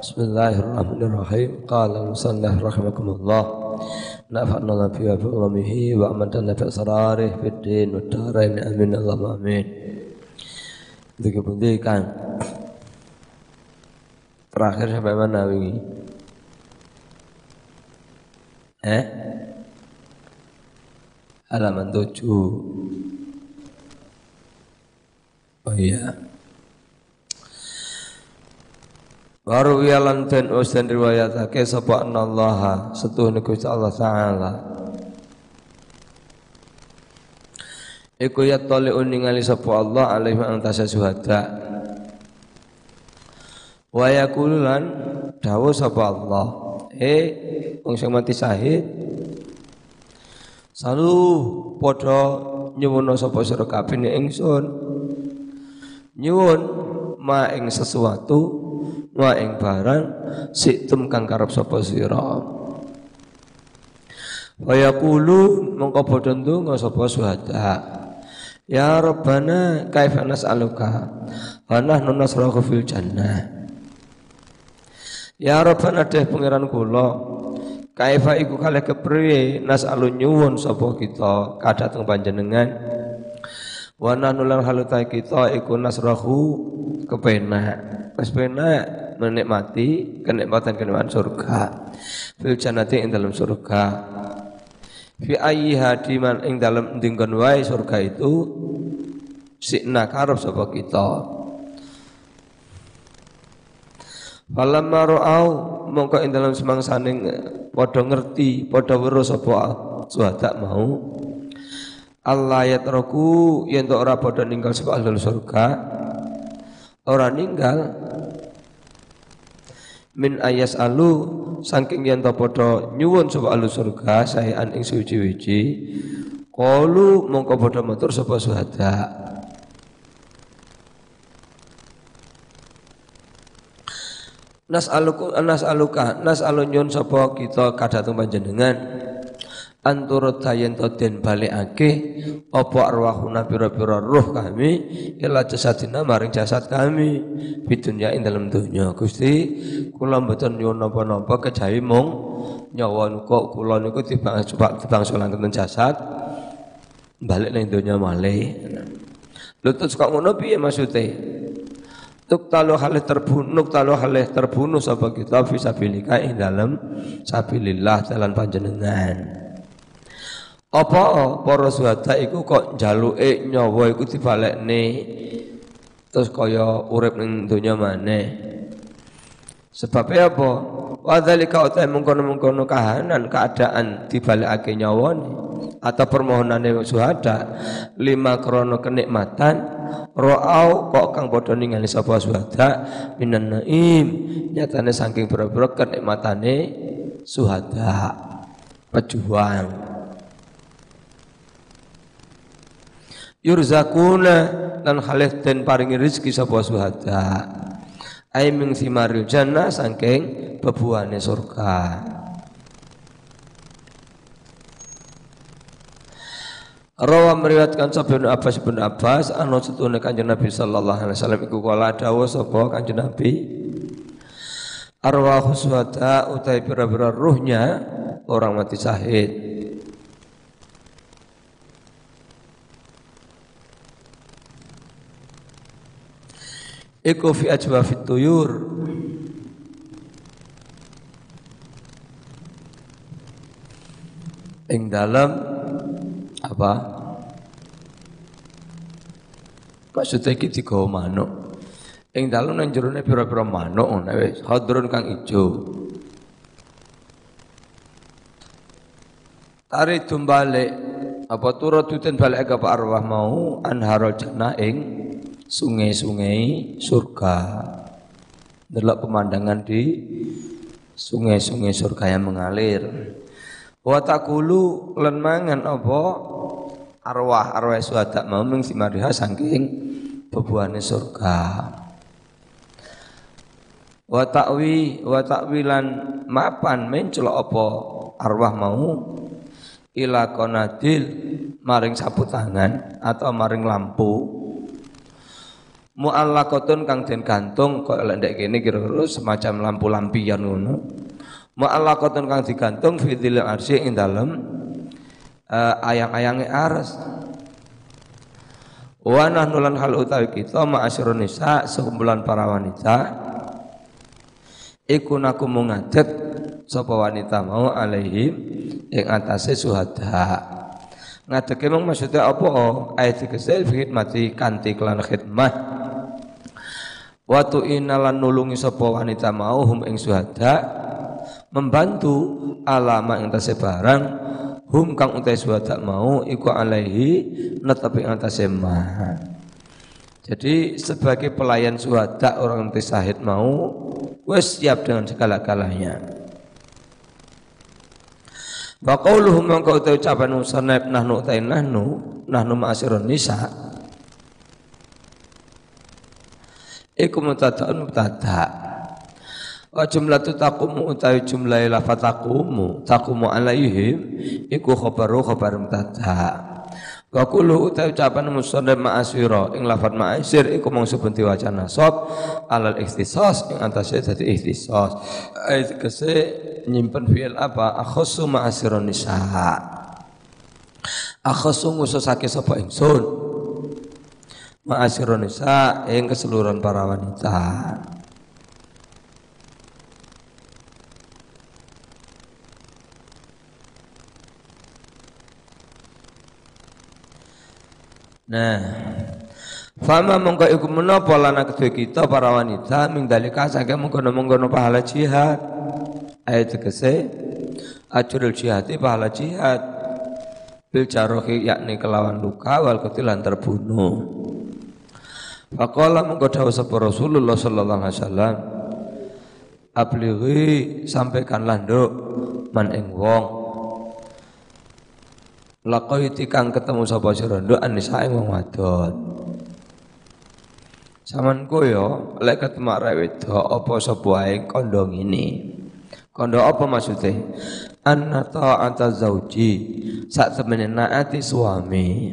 Bismillahirrahmanirrahim. Qala musannaf rahimakumullah. Nafa'na Allah fi ulamihi wa amadana fi asrarih fi din wa darain amin Allahumma amin. Tiga kan. Terakhir sampai mana wingi? Eh? Halaman tujuh. Oh iya. Waru wiyalan den us den riwayatake sapa Allah setuhune Gusti Allah taala. Iku ya tali uningali sapa Allah alaihi antasa syuhada. Wa yaqululan dawuh sapa Allah, eh wong sing mati syahid Salu padha nyuwun sapa sira kabeh ingsun. Nyuwun ma ing sesuatu wa ing barang siktum kang karep sapa sira. Wa yaqulu mongko padha ndonga sapa suhada. Ya rabbana kaifa nas'aluka wa nahnu nasrahu fil jannah. Ya rabbana deh pangeran kula kaifa iku kalih kepriye nas'alu nyuwun sapa kita kadhateng panjenengan. Wa nahnu lan haluta kita iku nasrahu kepenak wis penak menikmati kenikmatan-kenikmatan surga. Fil jannati ing dalam surga. Fi ayyi hadiman ing dalam dinggon wae surga itu sikna karep sapa kita. Falamma ra'au mongko ing dalam semangsaning padha ngerti padha weruh sapa suhada mau. Allah ya yatraku yen ora padha ninggal sapa ahli surga ora ninggal. Min ayas alu saking yen to padha nyuwun sapa alu surga saean ing suci-wici qalu mongko padha matur sapa suhada. Nas aluku nas aluka nas alun sapa kita kadhateng panjenengan anturut tayen to den balikake apa arwahuna pira-pira ruh kami ila jasadina maring jasad kami bidunya ing dalam dunya Gusti kula mboten nyuwun napa-napa kejawi mung nyawa kok kula niku tibang tibang solanten jasad balik ning dunya malih. Lutut kok ngono piye maksude? Tuk talu halih terbunuh, talu halih terbunuh sapa kita fisabilika ing dalam sabilillah jalan panjenengan. Apa para suhada iku kok njaluke nyawa iku dibalekne terus kaya urip ning donya maneh. Sebabnya apa? Wadzalika utai mengkono-mengkono kahanan keadaan dibalekake nyawane atau permohonane suhada lima krono kenikmatan ro'au kok kang padha ningali sapa suhada minan naim nyatane saking boro-boro kenikmatane suhada pejuang yurzakuna lan khalih den paringi rezeki sapa suhada. Ai min simaril jannah saking bebuane surga. Rawa meriwayatkan sapa Abbas bin Abbas anu setune Kanjeng Nabi sallallahu alaihi wasallam iku kala dawuh sapa Kanjeng Nabi. Arwah suhada utai pira-pira ruhnya orang mati syahid Iku fi ajwafit tuyur. Ing dalam apa? Maksudnya iki digawa manuk. Ing dalam nang jerone pira-pira manuk hadrun kang ijo. Tari tumbalik apa turut tuten balik ke arwah mau anharul jannah ing sungai-sungai surga. Delok pemandangan di sungai-sungai surga yang mengalir. Wa takulu lan apa arwah-arwah suhada mau ming simariha saking surga. Wa ta'wi wa mapan mencelok apa arwah mau ila konadil maring sapu tangan atau maring lampu mu'allaqatun kang den gantung kok lek ndek kene kira-kira semacam lampu lampion ngono. Mu'allaqatun kang digantung fi dzil arsy ing dalem uh, ayang-ayange ars wa nahnu lan hal utawi kita ma'asyurun nisa sekumpulan para wanita iku naku mungadet sapa wanita mau alaihim ing atase suhada. Ngadeke mong maksudnya apa? Ayat dikesel khidmati kanti kelan khidmah Watu inalan nulungi sapa wanita mau hum ing suhada membantu alama ing tase hum kang utai suhada mau iku alaihi netapi ing tase Jadi sebagai pelayan suhada orang sahid mau wes siap dengan segala-galanya. Wa qauluhum mangka utai ucapan musannaf nahnu utai nahnu nahnu ma'asirun nisa' iku mutadaun mutada wa jumlatu taqumu utawi jumlah lafat taqumu taqumu alaihim iku khabaru khabar mutada Wa kullu utawi ucapan musannaf ma'asira ing lafat ma'asir iku mung sepunti wacana nasab alal ikhtisas ing antase dadi ikhtisas. Ayat kese nyimpen fi'il apa? Akhassu ma'asirun nisa. Akhassu ngususake sapa ingsun ma'asyiron nisa yang keseluruhan para wanita. Nah, Fama mongko iku menapa lana kedua kita para wanita ming dalika saking mengkono-mengkono pahala jihad. Ayat tegese ajrul jihad pahala jihad bil jarohi yakni kelawan luka wal ketilan terbunuh. Faqala mengko dawuh sapa Rasulullah sallallahu alaihi wasallam Ablighi sampaikanlah nduk man ing wong Laqaiti kang ketemu sapa sira nduk anisa ing wong wadon Samanku yo lek ketemu arek wedok apa sapa ae kondong ini Kondo apa maksudnya? Anna ta'ata zauji sak temene naati suami.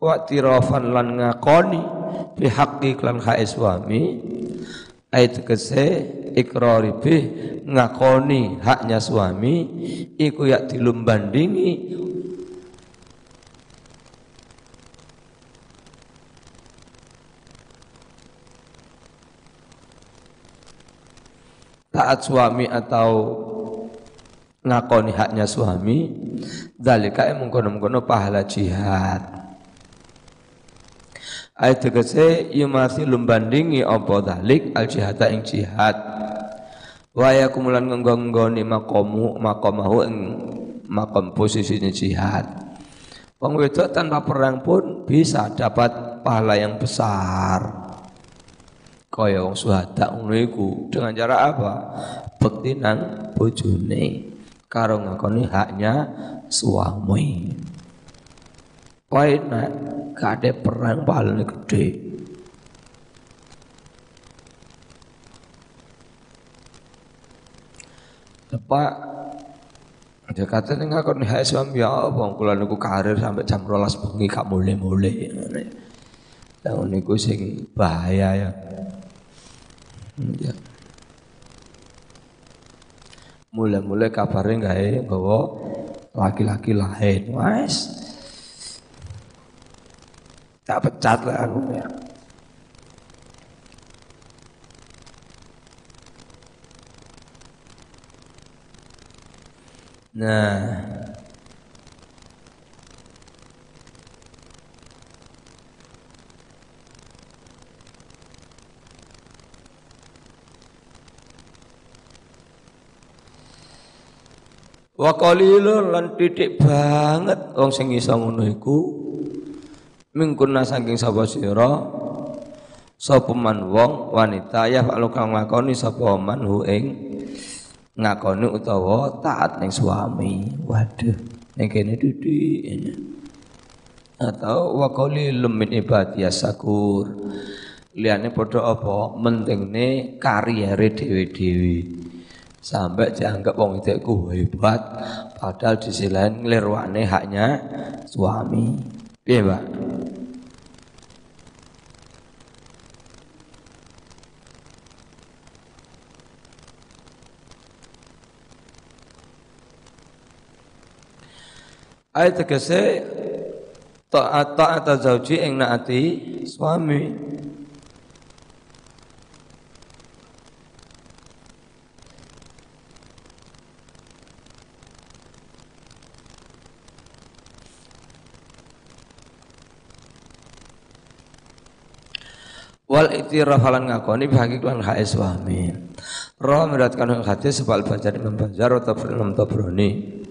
Wa tirafan lan ngakoni fi haqqi klan hae suami ayat kese ikrari bih ngakoni haknya suami iku yak dilumbandingi. Taat suami atau ngakoni haknya suami dalika mengkono-mengkono pahala jihad Ayat tegese masih lumbandingi apa dalik al jihad ing jihad. Wa yakumulan ngenggoni makomu makomahu ing makom posisinya jihad. Wong wedok tanpa perang pun bisa dapat pahala yang besar. Kaya wong suhada ngono iku dengan cara apa? Bekti nang bojone karo ngakoni haknya suami. Wae nak gak ada perang paling gede. Pak dia kata nggak kau nih suami ya bang kula niku karir sampai jam rolas bengi kak mulai mulai. Yang niku sing bahaya ya. ya. Mulai-mulai kabarnya nggak ya laki-laki lain, wes Tak pecat lah aku ya. Nah, Wa qalilun lan titik banget wong sing iso ngono iku mingkunna saking sapa sira sapa man wong wanita ya falu kang lakoni sapa man hu ing ngakoni utawa taat ning suami. Waduh, ning kene didik. Atau wa qalilum min ibadiyas sakur. Liane padha apa? Mentingne kariere dhewe-dhewe. Sampai dianggap wong itu ku hebat, padahal di sisi lain nglirwane haknya suami. Piye, Pak? Ayat tegese taat taat zauji ing naati suami. Wal iktiraf halan ngakoni bihaqi lan hae suami. Roh meratkan hadis sebal baca di membajar atau Tabrani.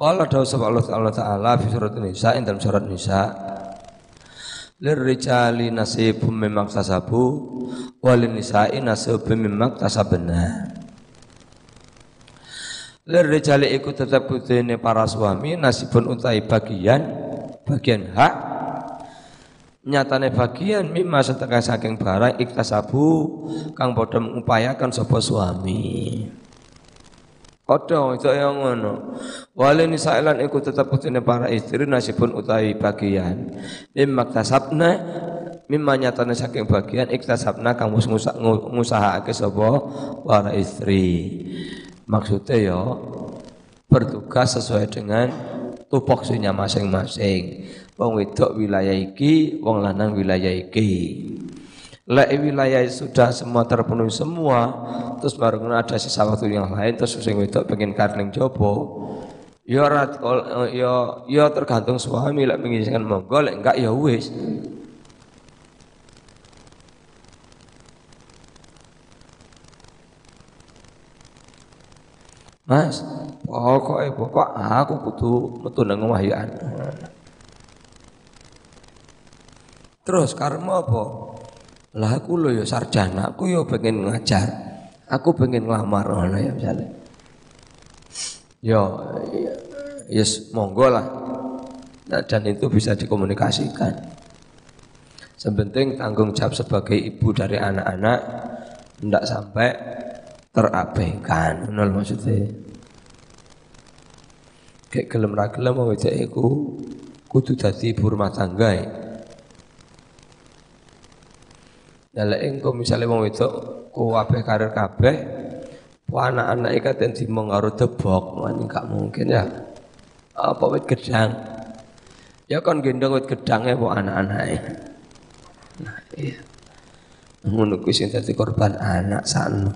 Qala dawu sapa Allah Ta'ala Ta'ala fi surat Nisa ing dalam surat Nisa Lirrijali nasibum memang tasabu walin nisa'i nasibum memang tasabna Lirrijali ikut tetap kudene para suami nasibun utai bagian bagian hak nyatane bagian mimma setengah saking barang iktasabu kang padha mengupayakan sapa suami Ada yang ngono. Wali nisailan iku tetap kutine para istri nasibun utawi bagian. Mimma tasabna mimma nyatane saking bagian iktasabna kang wis ngusahakake sapa para istri. Maksudnya ya bertugas sesuai dengan tupoksinya masing-masing. Wong wedok wilayah iki, wong lanang wilayah iki. Lek wilayah sudah semua terpenuhi semua, terus baru ada sisa waktu yang lain, terus sing wedok pengen karling jopo, ya rat ya ya tergantung suami lek mengizinkan monggo lek enggak ya wis. Mas, pokoknya pokok aku kudu metu nang ya. Terus karma apa? Lah aku lo ya sarjana, aku ya pengen ngajar. Aku pengen ngelamar ngono ya misalnya. Ya yes monggo lah. Nah, dan itu bisa dikomunikasikan. Sebenting tanggung jawab sebagai ibu dari anak-anak tidak sampai terabaikan. Nol maksudnya. Kayak gelem ra gelem wong iku kudu dadi ibu rumah tangga. Ya. Ya lek engko misale wong wedok kabeh karir kabeh anak-anak iki katen dimong karo debok, ini gak mungkin ya. Apa wit gedang? Ya kon gendong wit gedangnya po anak-anake. Nah, iya. Ngono kuwi sing korban anak sakno.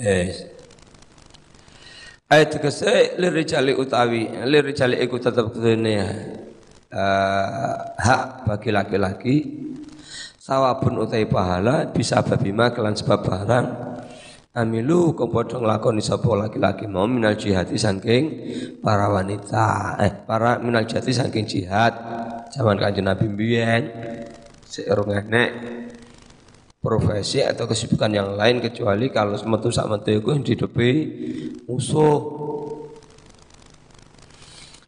Eh. Ayat tegese lirijali utawi lirijali iku tetep kene uh, hak bagi laki-laki. Sawabun utai pahala bisa babima kelan sebab barang. Amilu kau padha nglakoni sapa laki-laki mau minal jihadi saking para wanita. Eh para minal jihadi saking jihad. Zaman kanjeng Nabi mbiyen sik enek profesi atau kesibukan yang lain kecuali kalau metu sak metu iku didepi musuh.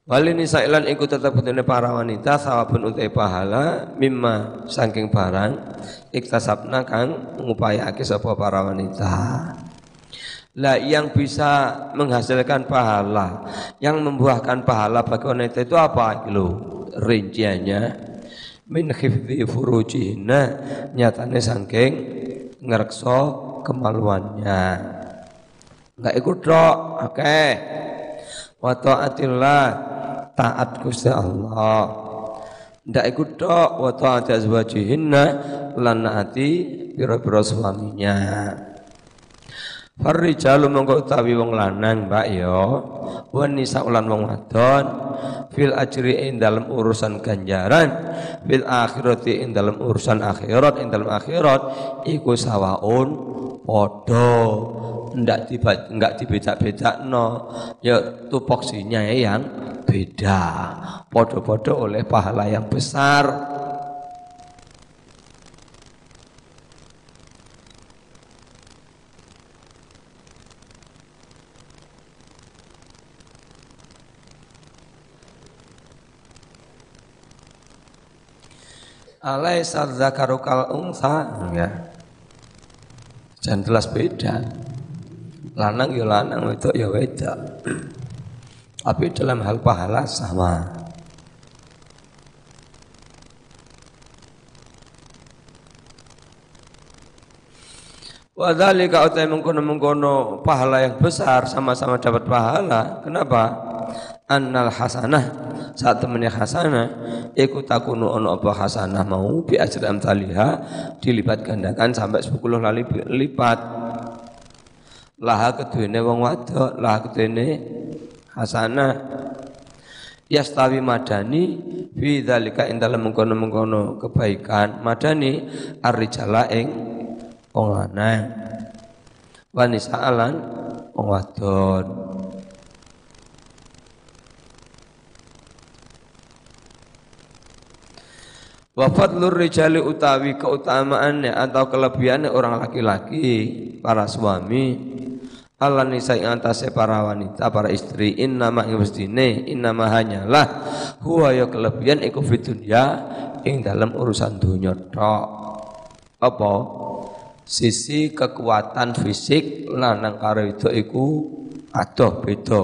Wali nisailan ikut tetap betulnya para wanita sawabun utai pahala mimma saking barang iktasabna kang mengupayake sapa para wanita. Lah yang bisa menghasilkan pahala, yang membuahkan pahala bagi wanita itu apa? Lo rinciannya min khifdhi furujihinna nyatane saking ngrekso kemaluannya. Enggak ikut tok oke. Okay. wa taatillah taat Gusti Allah. Ndak ikut tok wa taat azwajihinna lan naati pira-pira suaminya Farrijalu mongko utawi wong lanang mbak yo wan nisa ulan wong wadon. Fil ajri ing dalam urusan ganjaran. Fil akhirati ing dalam urusan akhirat. Ing dalam akhirat iku sawaun podo ndak tiba nggak dibeda-beda no ya tupoksinya yang beda. Podo-podo oleh pahala yang besar Alaisa dzakaru kal unsa ya. Jangan jelas beda. Lanang ya lanang, wedok ya wedok. Tapi dalam hal pahala sama. Wadhalika utai mengkono-mengkono pahala yang besar sama-sama dapat pahala. Kenapa? Annal hasanah. Saat temennya hasanah iku takunu ono apa hasanah mau bi ajri amtaliha dilipat gandakan sampai 10 kali lipat. Laha keduene wong wadok laha keduene hasanah. Yastawi madani fi dzalika ing dalem mengkono-mengkono kebaikan madani arrijala ing wong lanang. Wanisa alan wong wadon Wa fadlur rijali utawi keutamaannya atau kelebihannya orang laki-laki para suami. Allah nisa yang antase para wanita para istri inna ma mestine inna ma hanyalah huwa ya kelebihan iku ya ing dalam urusan dunia tok. Apa? Sisi kekuatan fisik lanang karo itu iku adoh beda.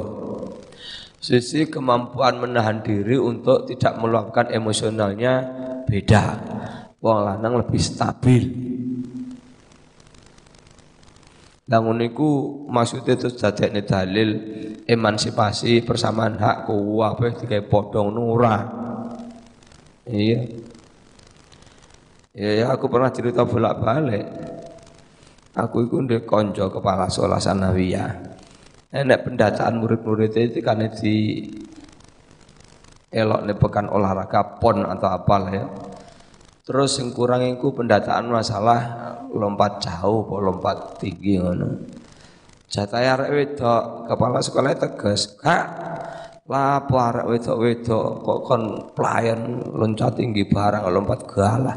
Sisi kemampuan menahan diri untuk tidak meluapkan emosionalnya beda. Wong lanang lebih stabil. Langun niku maksudnya itu dadekne dalil emansipasi persamaan hak ku apa digawe podong nura. Iya. Ya, ya aku pernah cerita bolak-balik. Aku itu ndek konco kepala sekolah sanawiyah. Enak pendataan murid-murid itu kan di elok nepekan olahraga pon atau apalah ya. Terus yang kurang itu pendataan masalah lompat jauh, lompat tinggi ngono. Jatah arek wedok, kepala sekolah tegas, "Kak, lapo arek wedok-wedok kok kon pelayan loncat tinggi barang lompat galah."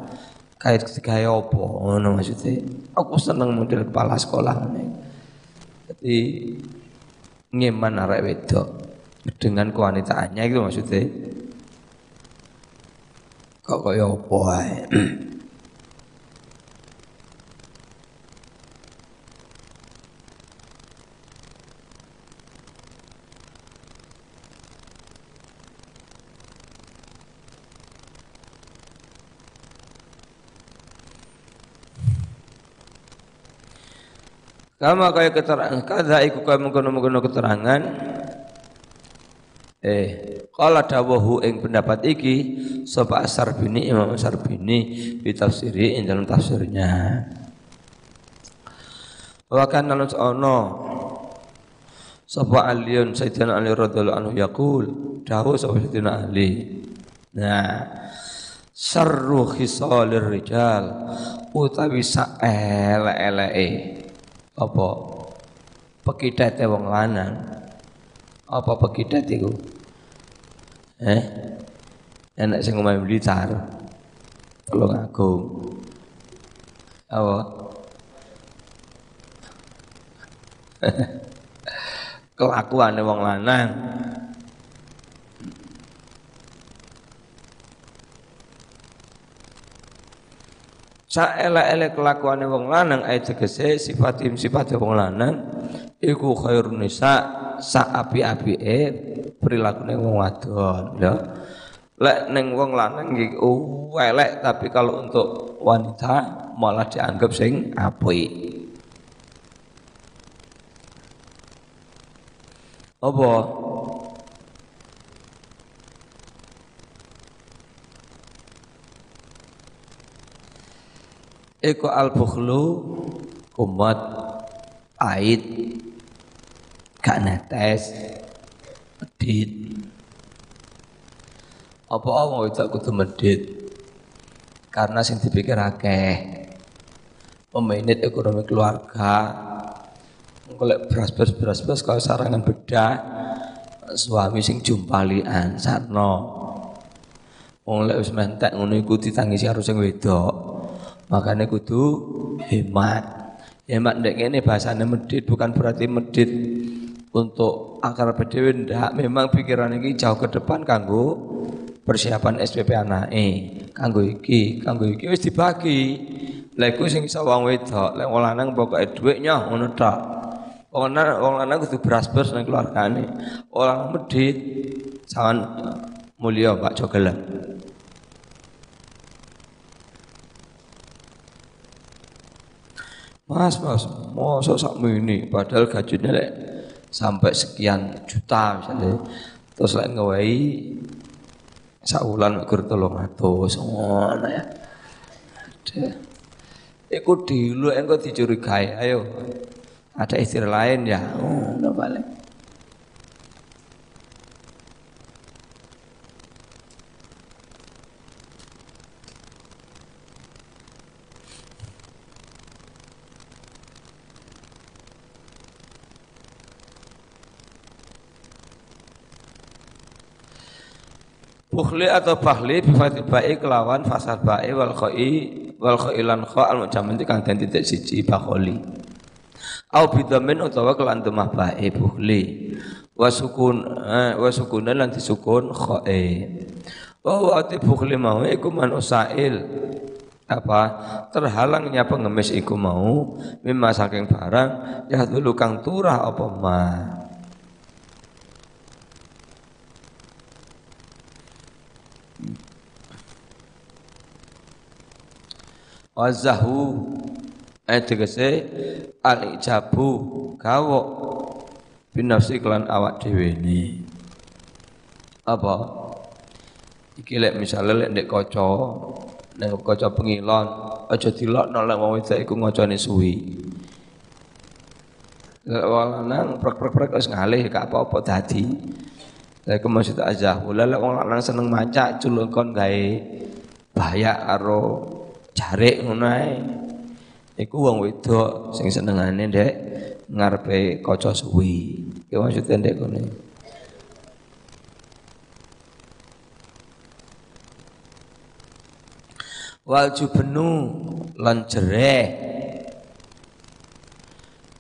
Kait kaya apa ngono maksudnya. Aku seneng model kepala sekolah ngene. Jadi ngeman arek wedok dengan kewanitaannya itu maksudnya. Kok kaya apa Kama kaya keterangan, kada iku kaya mengkono-mengkono keterangan Eh, kala dawahu ing pendapat iki sapa Asarbini Imam Asarbini bi tafsiri ing dalam tafsirnya. Wa kana ono sapa Aliun Sayyidina Ali radhiyallahu anhu yaqul dawuh sapa Sayyidina Ali. Nah, sarru khisalir rijal utawi saelek-eleke apa pekidate wong lanang apa pekidat itu? Eh? Enak sing omahe Blitar. Tulung Agung. Apa? Kelakuan wong lanang. Saelek-elek kelakuane wong lanang ayat tegese sifat wong lanang iku khairun nisa sak api-apike prilakune wong wadon ya. Lek neng wong lanang iki elek tapi kalau untuk wanita malah dianggap sing apik. Apa? Eko al-bukhlu kumat ait gak netes. Medit. Apa mau itu kudu medit. Karena sing dipikir akeh. Memanage ekonomi keluarga. Golek beras-beras beras-beras kalau sarangan bedah suami sing jumpalian sarno wong lek wis mentek ngono iku ditangisi harus sing wedok. Makanya kudu hemat. Hemat ndek kene bahasane medit bukan berarti medit untuk akar dhewe ndak memang pikiran iki jauh ke depan kanggo persiapan SPP anake. Kanggo iki kanggo iki wis dibagi. Lek sing iso wong wedok lek wong lanang pokoke dhuwit nyoh ngono tok. Wong lanang wong lanang kudu beras-beras nang keluargane. Orang medit sawan mulia Pak Jogelan Mas, mas, masa sak ini padahal gajinya lek sampai sekian juta misalnya. Terus lain ngawai saulan kur tolong atus ngono ya. Iku dulu engko dicurigai ayo. Ada istri lain ya oh udah Bukhli atau bahli bifatil ba'i kelawan fasad ba'i wal khoi wal khailan kha al mujamin kang den titik siji bakholi. Au bidamin utawa kelan temah ba'i bukhli. Wa sukun eh, wa sukunan lan disukun khae. Wa wa ati bukhli mau iku man usail apa terhalangnya pengemis iku mau mimma saking barang ya dulu kang turah apa mah wazahu. Ayat tegese al ijabu gawok. Binafsi kelan awak dhewe ni apa? Iki lek misale lek ndek kaca nek kaca pengilon aja dilokno lek wong wedok iku ngocone suwi. Lek lanang prek-prek-prek wis ngalih gak apa-apa dadi. Lek maksud azah lek wong lanang seneng mancak culukon gawe bahaya karo jarik ngono ae. Iku wong wedok sing senengane ndek ngarepe kaca suwi. Ki maksude ndek kene. Wal jubenu lan jereh.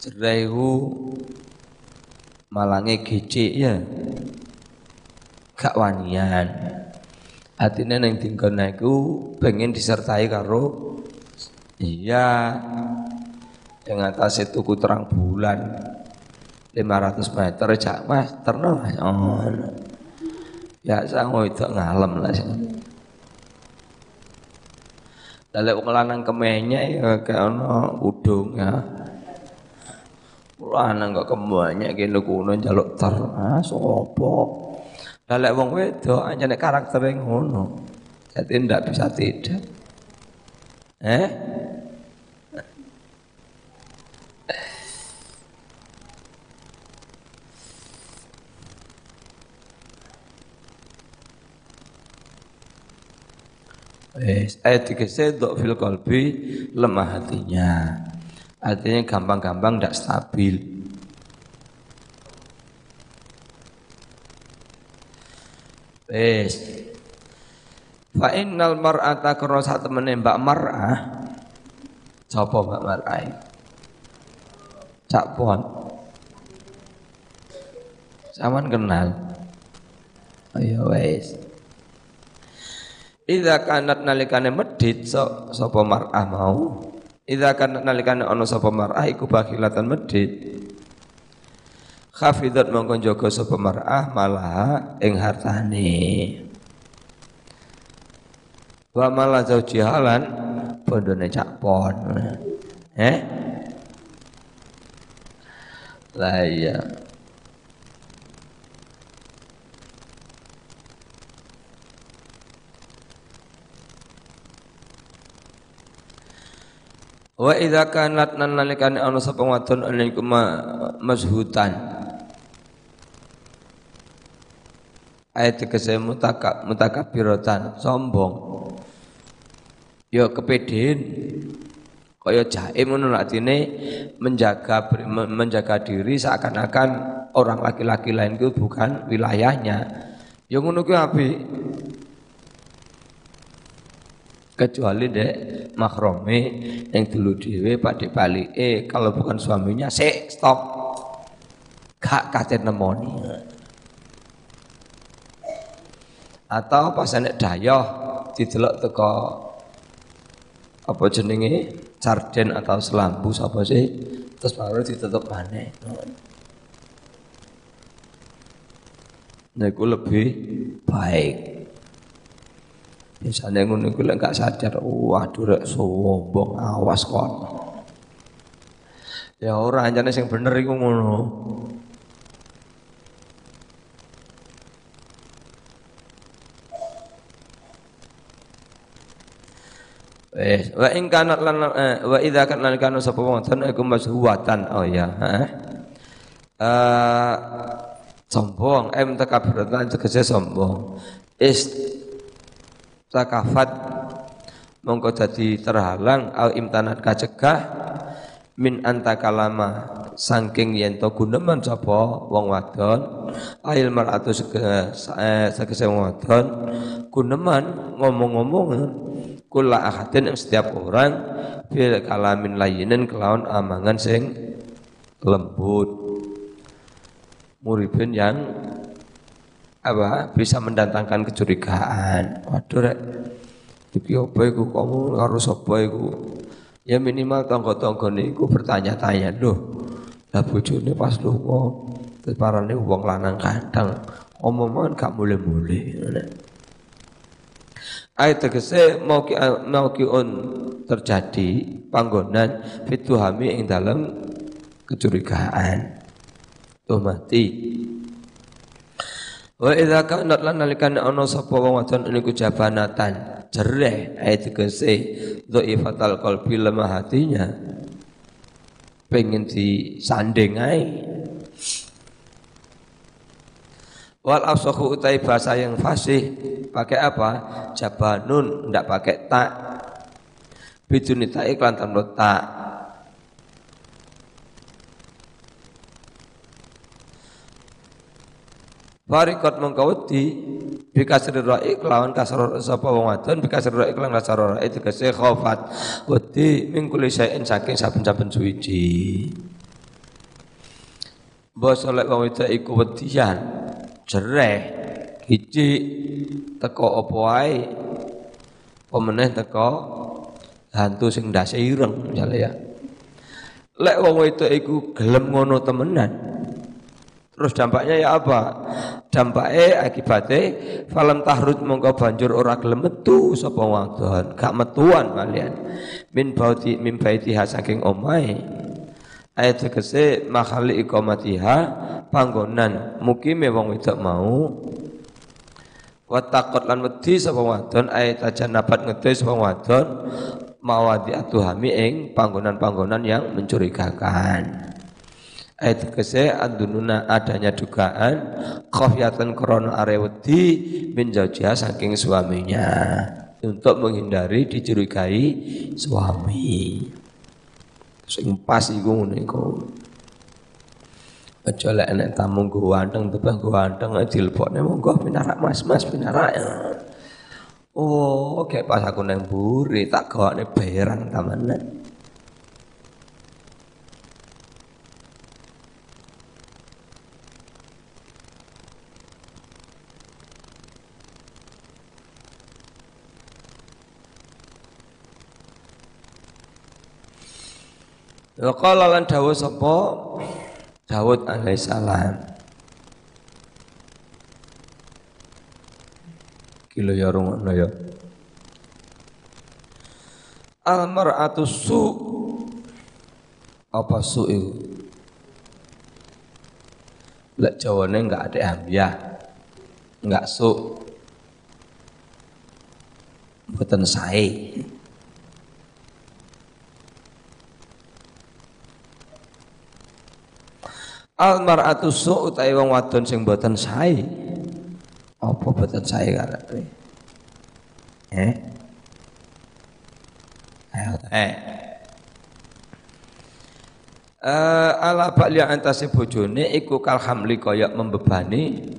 Jerehu malange gecik ya. Gak wanian. Atine neng tinggon iku pengen disertai karo iya yang atas itu tuku terang bulan 500 meter cak mas terno oh. ya sang itu ngalem lah sih Dalek wong lanang kemenya ya kayak ono udung ya. Lanang kok kemenya kene kuno njaluk ter. Ah? Lah lek wong wedok anjane karaktere ngono. Jadi ndak bisa tidak. Eh? Wes, ayat tiga sedok fil lemah hatinya. Artinya gampang-gampang tidak stabil. Wes. Fa innal mar'ata karo sak temene Mbak Mar'ah. Sapa Mbak Mar'ah? Cak Pon. Saman kenal. Ayo wes. Idza kanat nalikane so, sapa mar'ah mau. Idza kanat nalikane ana sapa mar'ah iku bakhilatan medit khafidat mongko jaga sapa mar'ah malah ing hartane. Wa malah zauji halan bondone cak pon. Eh? Lah iya. Wa idza kanat nan nalikane ana sapa wadon alaikum mazhutan ayat tegese mutakab mutakabirotan sombong yo kepedean Kaya jaim ngono artine menjaga menjaga diri seakan-akan orang laki-laki lain itu bukan wilayahnya. Ya ngono kuwi apik. Kecuali dek makrome yang dulu dhewe Pak Bali eh kalau bukan suaminya sik stop. Gak kate nemoni. Atau pas enek dayoh didelok teko apa jenenge? Sarden atau selambu apa sih? Terus baru ditutup mana nah itu lebih baik. Misalnya ngono iku lek gak sadar waduh rek sombong awas kon. Ya ora anjane sing bener iku ngono Eh, wa in kana lan eh, wa idza kana kana sapa wong ten iku mashuwatan oh ya. Eh. Uh, sombong em takabiratan tegese sombong. Is takafat mongko dadi terhalang al imtanat kacegah min antakalama saking yen to guneman sapa wong wadon ail mar'atu segese wong wadon guneman ngomong-ngomong kula ahadin setiap orang fil kalamin layinin kelawan amangan sing lembut. Muribin yang apa bisa mendatangkan kecurigaan. Waduh rek. Iki apa iku? Kamu harus apa iku? Ya minimal tonggo-tonggo niku bertanya-tanya loh lah bojone pas lunga terus parane wong lanang kadang omongan gak mulai-mulai Ayat tegese mau ki mau ki on terjadi panggonan fituhami ing dalam kecurigaan. Tuh mati. Wa idza kana lan nalikan ana sapa wong wadon niku jabanatan jereh ayat tegese dhaifatal qalbi lemah hatinya pengen disanding ae Wal afsahu utai bahasa yang fasih pakai apa? Jabanun ndak pakai tak. Biduni tak iklan tanpa tak. Farikot mengkawati bikasri ra'i kelawan kasar sapa wong wadon bikasri ra'i kelawan kasar ra'i tegese khofat wedi mingkuli sayin saking saben-saben suwiji. Bos oleh wong wedok iku wedian jereh. Hiji teko apa wae? Pemeneh teko? Hantu sing ndase ireng misale ya. Lek wong wedok iku gelem ngono temenan. Terus dampaknya ya apa? Dampaknya akibatnya falam tahrut mongko banjur ora gelem metu sapa wadon. Gak metuan kalian. Min bauti min baitiha saking omahe ayat tegese makhali iqamatiha panggonan. Mukime wong wedok mau. Wa taqat lan wedi sapa wadon? Ayat aja nabat ngedhe sapa wadon. Mawadi atuhami ing panggonan-panggonan yang mencurigakan. Ayat tegese andununa adanya dugaan khafiyatan krana are wedi min saking suaminya untuk menghindari dicurigai suami sing pas iku ngene iku Aja lek enek tamu nggo wanteng tebah nggo wanteng dilebokne monggo pinarak Mas-mas pinarak. Oh, kayak pas aku nang buri tak gawakne bayaran tamanan. Qala lan dawuh sapa? Daud alaihissalam Kilo ya rungono ya. Al mar'atu su. Apa su itu Lek jawane enggak ada ambia enggak su. Mboten sae Al mar'atu su utawi wong wadon sing boten sae. Apa boten sae karepe? Eh? Ayo eh. uh, ala ba'li antase bojone iku kal hamli kaya membebani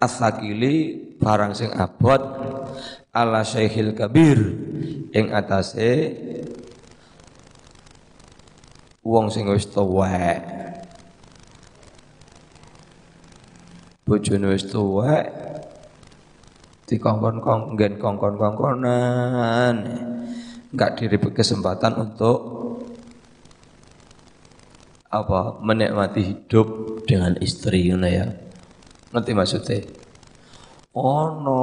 asakili barang sing abot ala syekhil kabir ing atase wong sing wis tuwek bojone wis tuwek dikongkon-kongkon nggen kongkon-kongkonan enggak diri kesempatan untuk apa menikmati hidup dengan istri ngono ya. Ngerti maksudnya? Oh no,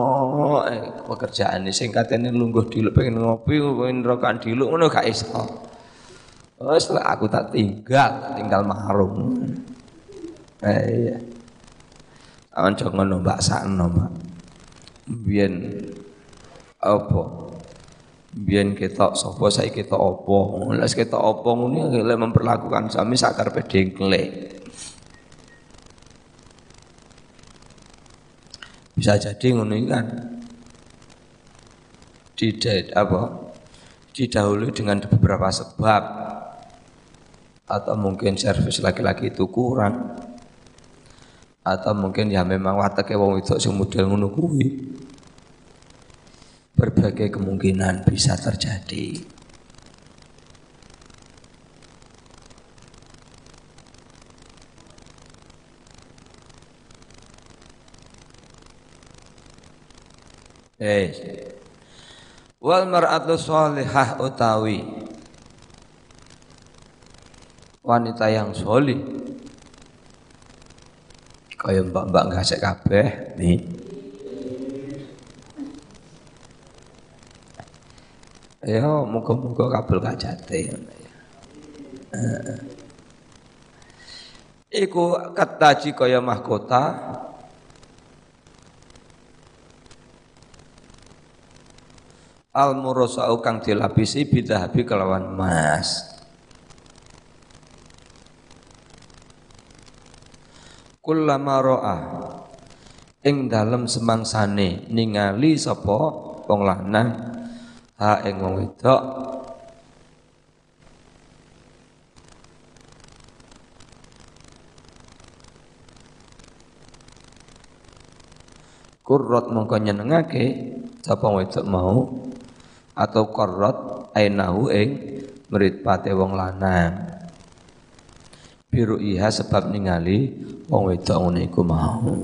eh, pekerjaan ini singkat ini lungguh dulu pengen ngopi, pengen rokan dulu, ngono gak iso. Wes lah aku tak tinggal, tinggal mahrum. Eh iya. Awan jangan mbak sakno, Mbak. Biyen apa? biyen ketok sapa saiki ketok apa? Lek ketok apa ngene lek memperlakukan sami sakar pedengkle bisa jadi ngono kan? Tidak apa? Didahului dengan beberapa sebab. Atau mungkin servis laki-laki itu kurang atau mungkin ya memang watake wong wedok sing model ngono kuwi. Berbagai kemungkinan bisa terjadi. Eh, wal mar'atu sholihah utawi wanita yang solih kaya mbak-mbak ngasih kabeh nih Ya muga-muga kabul kajate ya. Iku kataji kaya mahkota Al murasau kang dilapisi bidahabi kelawan emas. Kullama ro'a. Ing dalem semangsane ningali sapa? Wong lanang. Ha ing wong wedok. Kurrot mongko nyenengake sapa wedok mau? Atau korrot ainahu ing pate wong lanang. Biru iha sebab ningali wong wedok ngene iku mau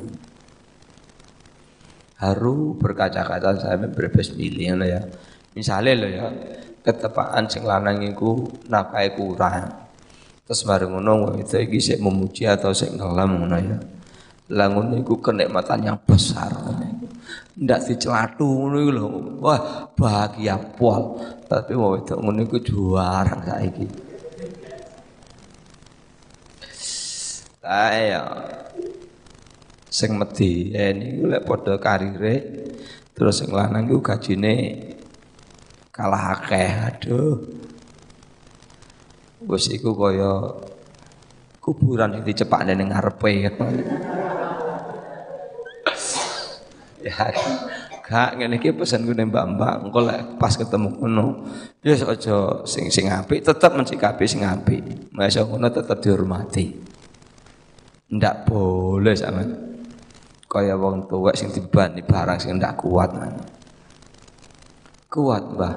haru berkaca-kaca saya berbes milih ya Misalnya loh ya, ketepaan sing lanang iku nakai kurang. Terus bareng ngono itu iki sik memuji atau sik ngelam ngono ya. Lah ngono iku kenikmatan yang besar Ndak dicelatu ngono iku lho. Wah, bahagia pol. Tapi mau itu ngono iku juara saiki. Ayo. Ya, sing medhi ini lek padha karire terus sing lanang iku gajine kalah akeh. Aduh. Wis iku kaya kuburan yang dicepakne ning ngarepe ya gak ngene iki pesen gue mbak-mbak. Engko lek pas ketemu ngono ya aja sing sing apik tetep mencikapi sing apik. Masa ngono tetep dihormati ndak boleh sama kaya wong tuwek sing dibani barang sing ndak kuat man. Kuat, Mbah.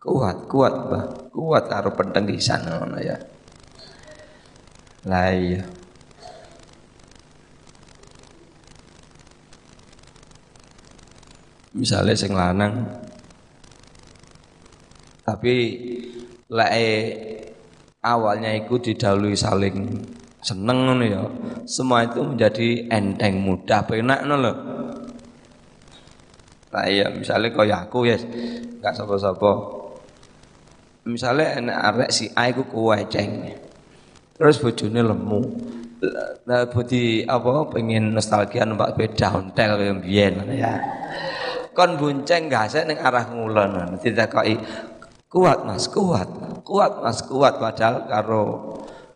Kuat, kuat, Mbah. Kuat karo pentengisan ngono ya. Lah iya. Misalnya sing lanang tapi lek awalnya itu didahului saling seneng ngono ya. Semua itu menjadi enteng mudah penak lho. Nah iya misalnya kaya aku ya gak sapa-sapa. Misalnya enak arek si A iku kuweceng. Terus bojone lemu. Nah apa pengen nostalgia numpak sepeda ontel yang biyen ya. Kon bonceng gasek ning arah ngulon. Ditakoki kuat Mas, kuat. Kuat Mas, kuat padahal karo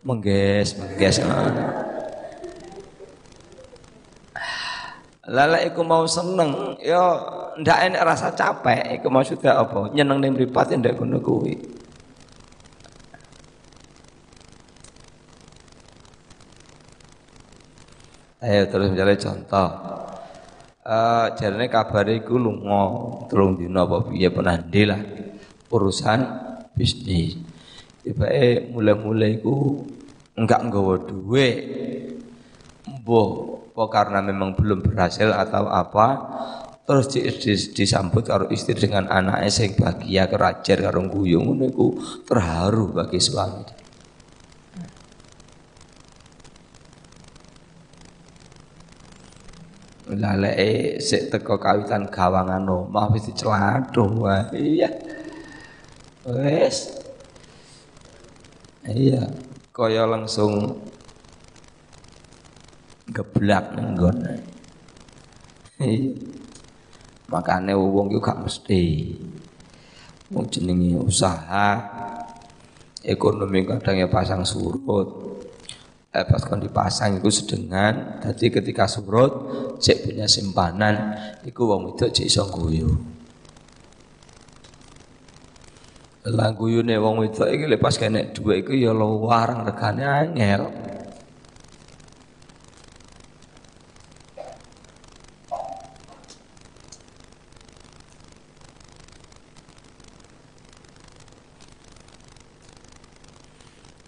mengges mengges. Lala iku mau seneng yo ndak enak rasa capek. Iku maksudnya apa? Nyeneng ning mripat ndak ngono kuwi. Ayo terus mencari contoh. Uh, jarene kabare iku lunga telung dina apa piye pernah lah? Urusan bisnis. Tibake mulai-mulai iku enggak nggawa duit. Mbuh apa karena memang belum berhasil atau apa terus di, di, disambut karo istri dengan anaknya sing bahagia kerajar karo guyu ngono terharu bagi suami. Laleke sik teko kawitan gawangan omah wis dicelathuh wae. Iya. Wes. Iya, kaya langsung geblak ning gone. Makane wong iku gak mesti. Wong jenenge usaha ekonomi kadang ya pasang surut eh, pas kon dipasang itu sedengan jadi ketika surut cek punya simpanan iku wong itu cek iso lah guyune wong itu iki lepas kene dua iku ya warang regane angel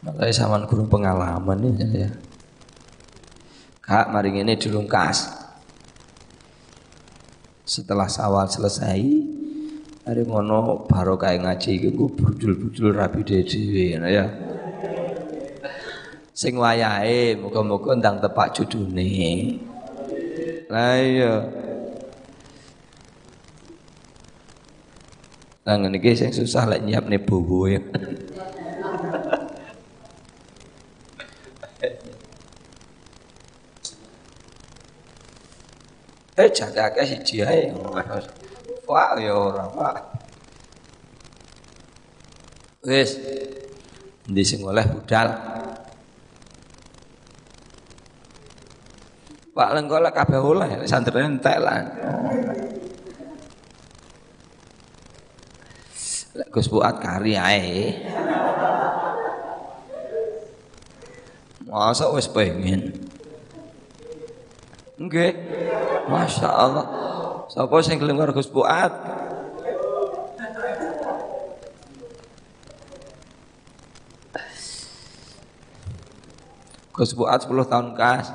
Makanya sama guru pengalaman nih ya. Kak, mari ini dilungkas. Setelah sawal selesai, hari ngono baru kayak ngaji itu bujul-bujul rapi dhewe ya. Sing wayahe muga-muga ndang tepak judune. Lah iya. Lah ngene iki sing susah lek nyiapne bowo ya. Eh jatake siji ae. Pak ya ora, Pak. Wis. Endi sing oleh budal? Pak lengkola kabeh oleh, santrene entek lah. Lek Gus Fuad kari. Masa wis pengen. Nggih. Masya Allah. Sapa sing gelem karo Gus Fuad? Gus Fuad 10 tahun kas.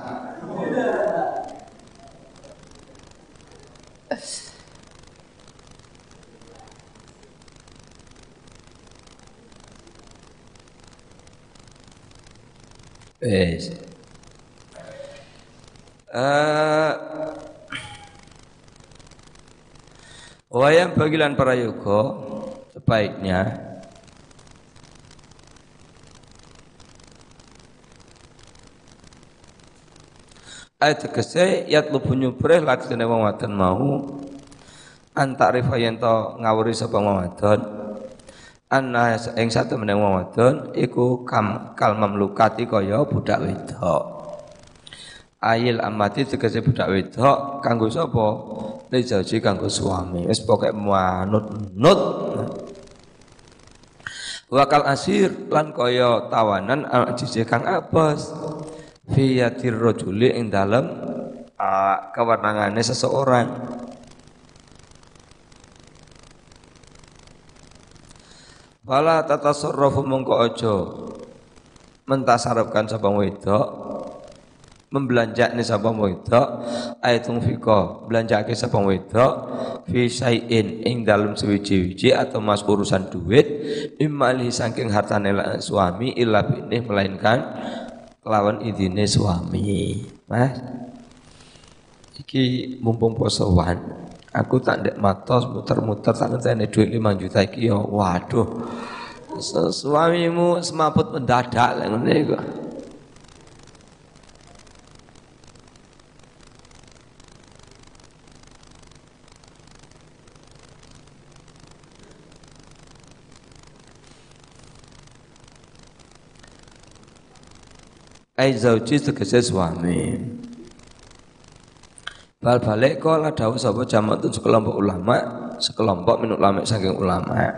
Wes. Eh Wayang bagilan para yoga sebaiknya. Ayat tegese yatlubu nyubreh lakune wong wadon mau. Antak rifayen to ngawuri sapa wong wadon. Anna ing satu meneng wong wadon iku kam kal mamlukati kaya budak wedok. Ayil amati tegese budak wedok kanggo sapa? Li jauji kanggo suami. Wis pokoke manut-nut. Wakal asir lan kaya tawanan al kang abas. Fi yadir rajuli ing dalem kewenangane seseorang. Wala tatasarrafu mongko aja mentasarrafkan sapa wedok membelanja ini sapa wedok ayatung fiko belanjake sapa wedok fi syai'in ing dalam sewiji-wiji atau mas urusan duit imali saking hartane suami illa binih melainkan lawan idine suami. Mas iki mumpung posowan aku tak ndek matos muter-muter tak ngenteni duit 5 juta iki ya waduh. Suamimu semaput mendadak ngene kok ai zauji tegese suami bal balik kala dawuh sapa jamaatun sekelompok ulama sekelompok minuk ulama saking ulama.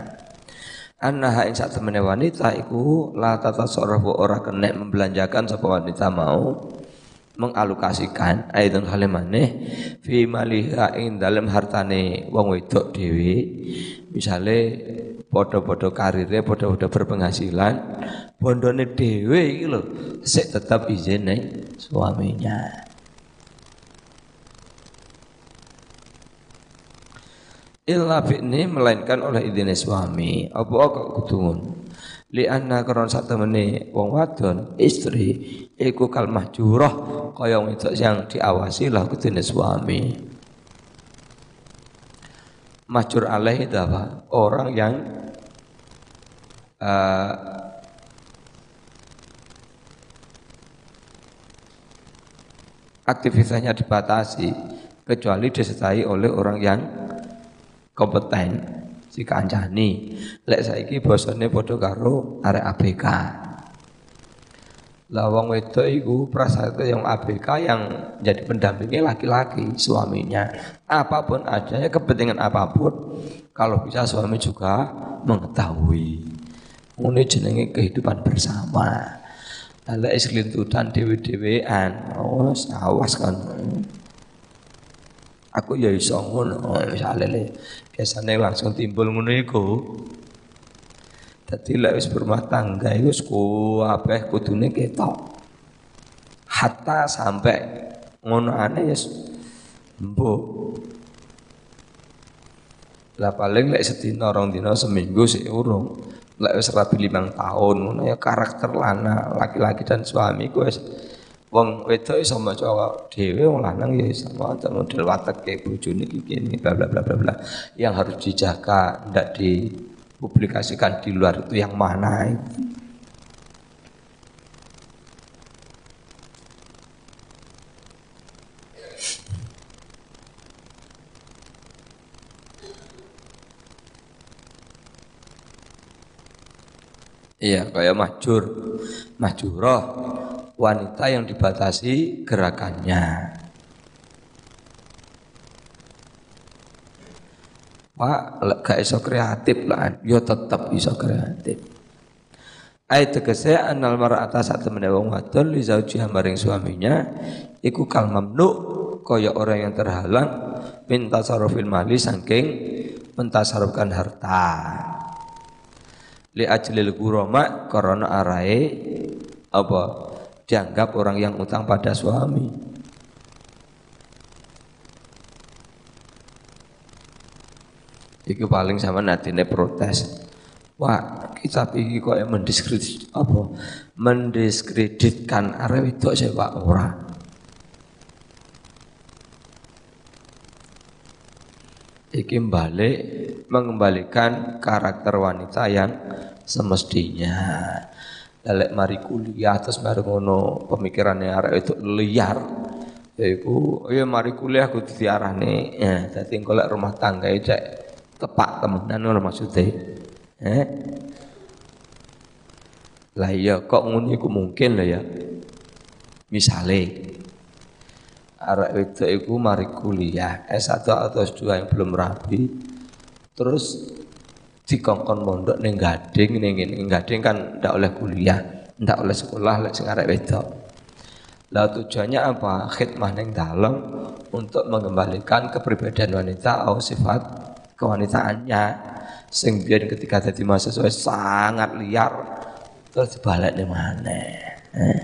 Annaha ing sak temene wanita iku la tatasarrafu ora kena membelanjakan sapa wanita mau mengalokasikan. Ayatun halimane fi maliha ing dalem hartane wong wedok dhewe. Misale padha-padha karire padha-padha berpenghasilan. Bondone dhewe iki lho sik tetap izin ning suaminya. Illa ini melainkan oleh izin suami. Apa kok kudu li anna karon sak temene wong wadon istri iku kal mahjurah kaya wedok yang diawasi lah kudune suami mahjur alaih itu apa orang yang uh, aktivitasnya dibatasi kecuali disertai oleh orang yang kompeten si kancani. Lek saiki bosone padha karo arek ABK. Lah wong wedok iku prasate yang ABK yang jadi pendampingnya laki-laki suaminya. Apa pun aja ya kepentingan apa pun kalau bisa suami juga mengetahui. Ini jenenge kehidupan bersama. Lek islintutan dewe-dewean, oh awas kan. Aku ya iso ngono, misale biasanya langsung timbul ngono iku. Dadi lek wis berumah tangga iku kabeh kudune ketok. Hatta sampai ngono aneh ya mbok. Lah paling lek sedina rong dina seminggu sih urung. Lek wis rabi limang tahun ngono ya karakter lana laki-laki dan suami ku wis Wong wedok iso maca dhewe wong lanang ya iso maca model watek kayak bojone iki kene bla bla bla bla bla. Yang harus dijaga ndak dipublikasikan di luar itu yang mana itu. Iya, kayak mahjur, mahjurah wanita yang dibatasi gerakannya. Pak, gak iso kreatif lah, yo tetap iso kreatif. Ayat tegese anal mar'ata sak temene wong wadon li zaujiha maring suaminya iku kal mamnu kaya orang yang terhalang minta tasarrufil mali saking mentasarufkan harta. Li ajlil gurama karena arae apa dianggap orang yang utang pada suami. Iku paling sama natine protes. Wah, kita pikir kok mendiskredit apa? Mendiskreditkan arep itu sepak ora. Iki balik mengembalikan karakter wanita yang semestinya. Dalek mari kuliah terus baru ngono pemikirannya arek itu liar. Yaiku ya mari kuliah kudu diarani ya dadi rumah tangga ya, cek tepak temenan ngono maksudnya. Eh? Lah iya kok ngono iku mungkin lah ya. Misale arek itu iku mari kuliah S1 atau S2 yang belum rapi terus dikongkon mondok ning Gading ning ning Gading kan ndak oleh kuliah, ndak oleh sekolah lek sing arek wedok. Lah tujuannya apa? Khidmah ning dalam untuk mengembalikan kepribadian wanita atau sifat kewanitaannya sing ketika jadi mahasiswa sangat liar terus di mana? Eh?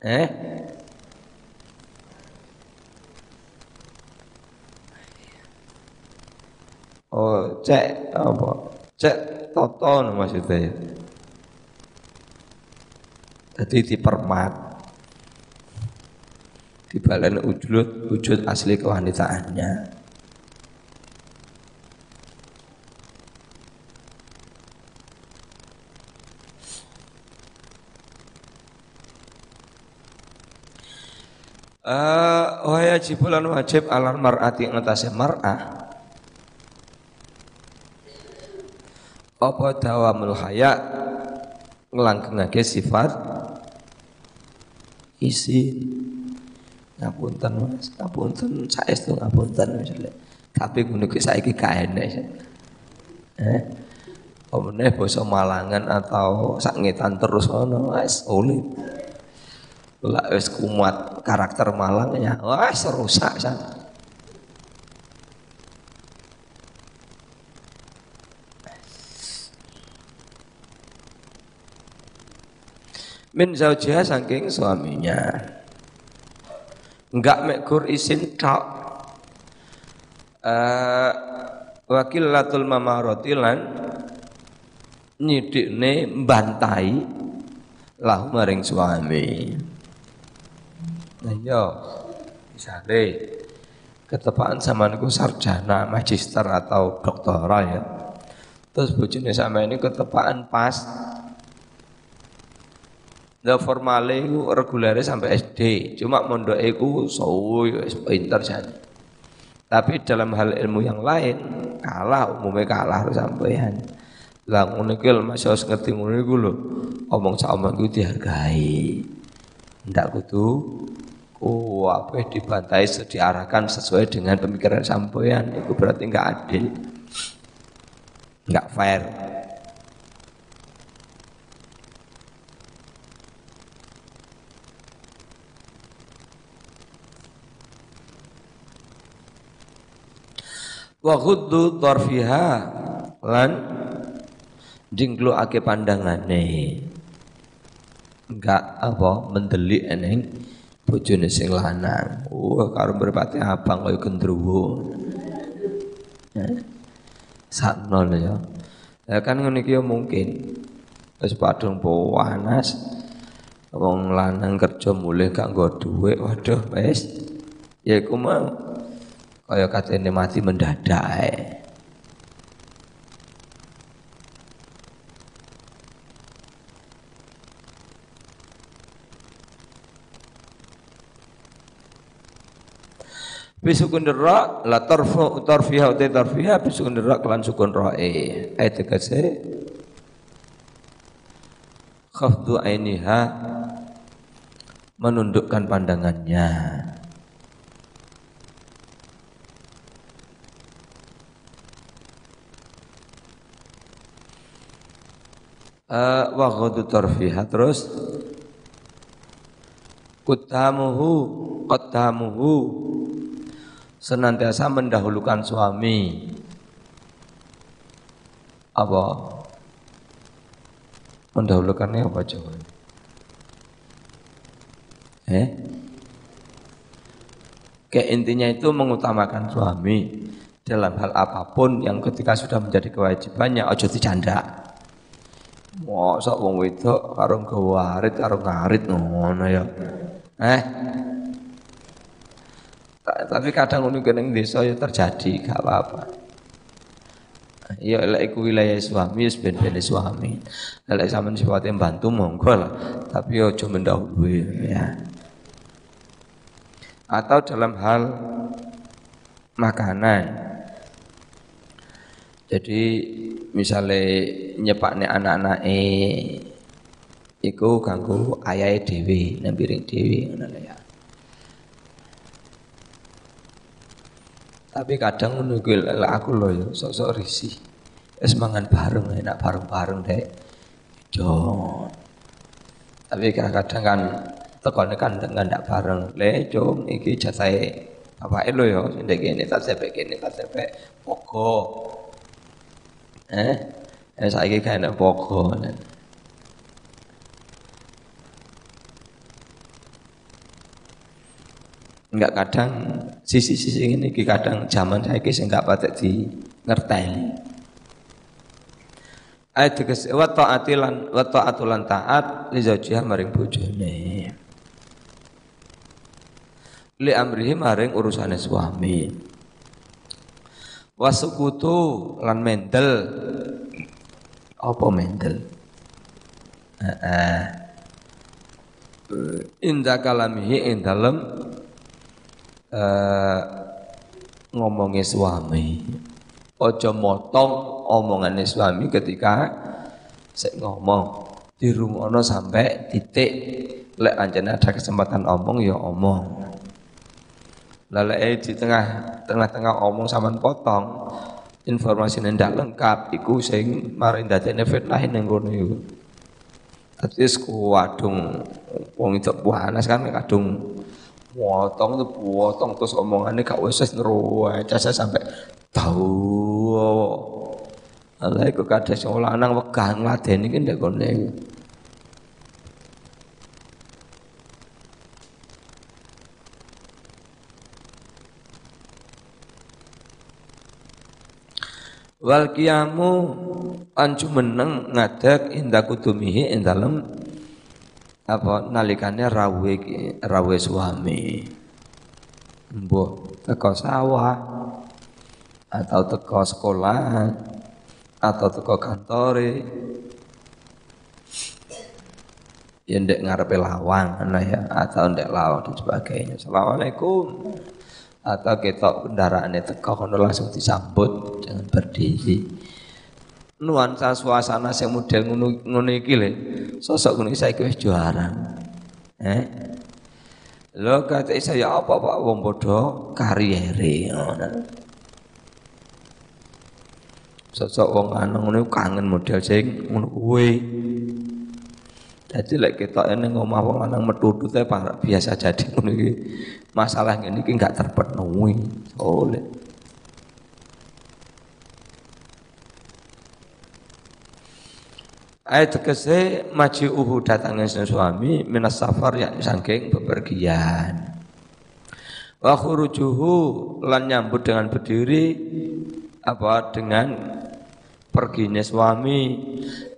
eh? Oh, cek apa? Cek toto maksudnya. Jadi dipermat. Dibalen wujud wujud asli kewanitaannya. Uh, wajib bulan wajib alar mar'ati ngatasi mar'ah. Apa dawamul haya? Nglangkengake sifat isin ngapunten Mas. Ngapunten saestu ngapunten misalnya tapi ngono ki saiki gak enek eh Omne basa Malangan atau sak ngetan terus ngono wis oleh wis kumat karakter Malangnya. Wah, serusak sana. min zaujiha saking suaminya enggak mekur isin tok uh, wakil latul mamarotilan nyidikne mbantai lahu maring suami nah yo misalnya ketepaan niku sarjana magister atau doktora ya terus bojone sama ini ketepaan pas Nah formale iku regulere sampai SD, cuma mondok iku suwi pinter jan. Tapi dalam hal ilmu yang lain kalah umumnya kalah sampean. Lah ngono iki masih harus ngerti ngono iku lho. Omong sak omong dihargai. Ndak kudu Oh, apa dibantai diarahkan sesuai dengan pemikiran sampean itu berarti enggak adil. Enggak fair. wa ghuddu tarfiha lan ake pandangane enggak apa mendelik eneng bojone sing lanang. Oh karo berpati abang kaya gendruwo. Eh? sakno ya. Ya kan ngono iki ya mungkin. Wis padung panas. Wong lanang kerja mulih gak nggo dhuwit. Waduh wis. Ya iku mau kaya katene mati mendadak ae. Bisukun ra la tarfu tarfiha utai tarfiha bisukun ra kelan sukun rae. Ayat tegese khafdu ainiha menundukkan pandangannya. uh, wa ghadu tarfiha terus kutamuhu qaddamuhu senantiasa mendahulukan suami apa mendahulukannya apa coba eh Kayak intinya itu mengutamakan suami dalam hal apa pun yang ketika sudah menjadi kewajibannya ojo dicanda. Mosok wong wedok karo gawarit karo ngarit ngono ya. Eh. Tapi kadang ngono ning desa ya terjadi, gak apa-apa. Ya lek iku wilayah suami wis ben-ben suami. Lek sampean sifate bantu monggo lah, tapi aja mendahului ya. Atau dalam hal makanan. Jadi misalnya nyepakne anak-anak eh iku ganggu ayahe dhewe nang piring dhewe ngono ya. Tapi kadang ngono aku lho ya sok-sok risih. Wis mangan bareng enak bareng-bareng dek. Jo. Tapi kadang kan tekone kan ndak bareng. Le cung iki jasahe bapake lho ya sing kene tak sepek kene tak sepek pogo. Eh, eh saiki enak pokok. Enggak kadang sisi-sisi ini kadang zaman saya sing enggak patek di ngerteni. Ayat tegas wa taatilan wa taatulan taat li zaujiha maring bojone. Li amrihi maring urusane suami wasukutu lan mendel apa mendel uh, inda kalamihi ing dalem uh, ngomongi suami. Ojo motong omongane suami ketika sik ngomong. Dirungono sampai titik lek anjene ada kesempatan omong ya omong. Lalai di tengah tengah-tengah omong sama potong informasi ndak lengkap iku sing maring dadekne fitnah ning kono iku. Dadi kuwadung wong itu panas kan kadung potong tuh potong terus omongannya gak wis ngeruwe saya sampai tahu Allah iku kadhe sing lanang wegah ngladeni ki ndek kene Wal kiamu ancu meneng ngadeg indah kudumihi ing apa nalikane rawe rawe suami. Mbok teko sawah atau teko sekolah atau teko kantore ya ndek ngarepe lawang nah ya atau ndek lawang dan sebagainya. Assalamualaikum atau ketok kendaraannya teko kono langsung disambut jangan berdiri nuansa suasana yang model ngono ngono iki le. Sosok ngono saiki wis juara. Eh? Lo kata saya apa pak? Wong bodoh kariere sosok wong lanang ngono kangen model sing ngono kuwi. Jadi lek kita ini ngomong wong lanang metu teh biasa jadi ngono iki. Masalah ini iki enggak terpenuhi. Oleh Ayat tegese maji uhu datangnya suami minas safar yang sangking bepergian. Wa khurujuhu lan nyambut dengan berdiri apa dengan perginya suami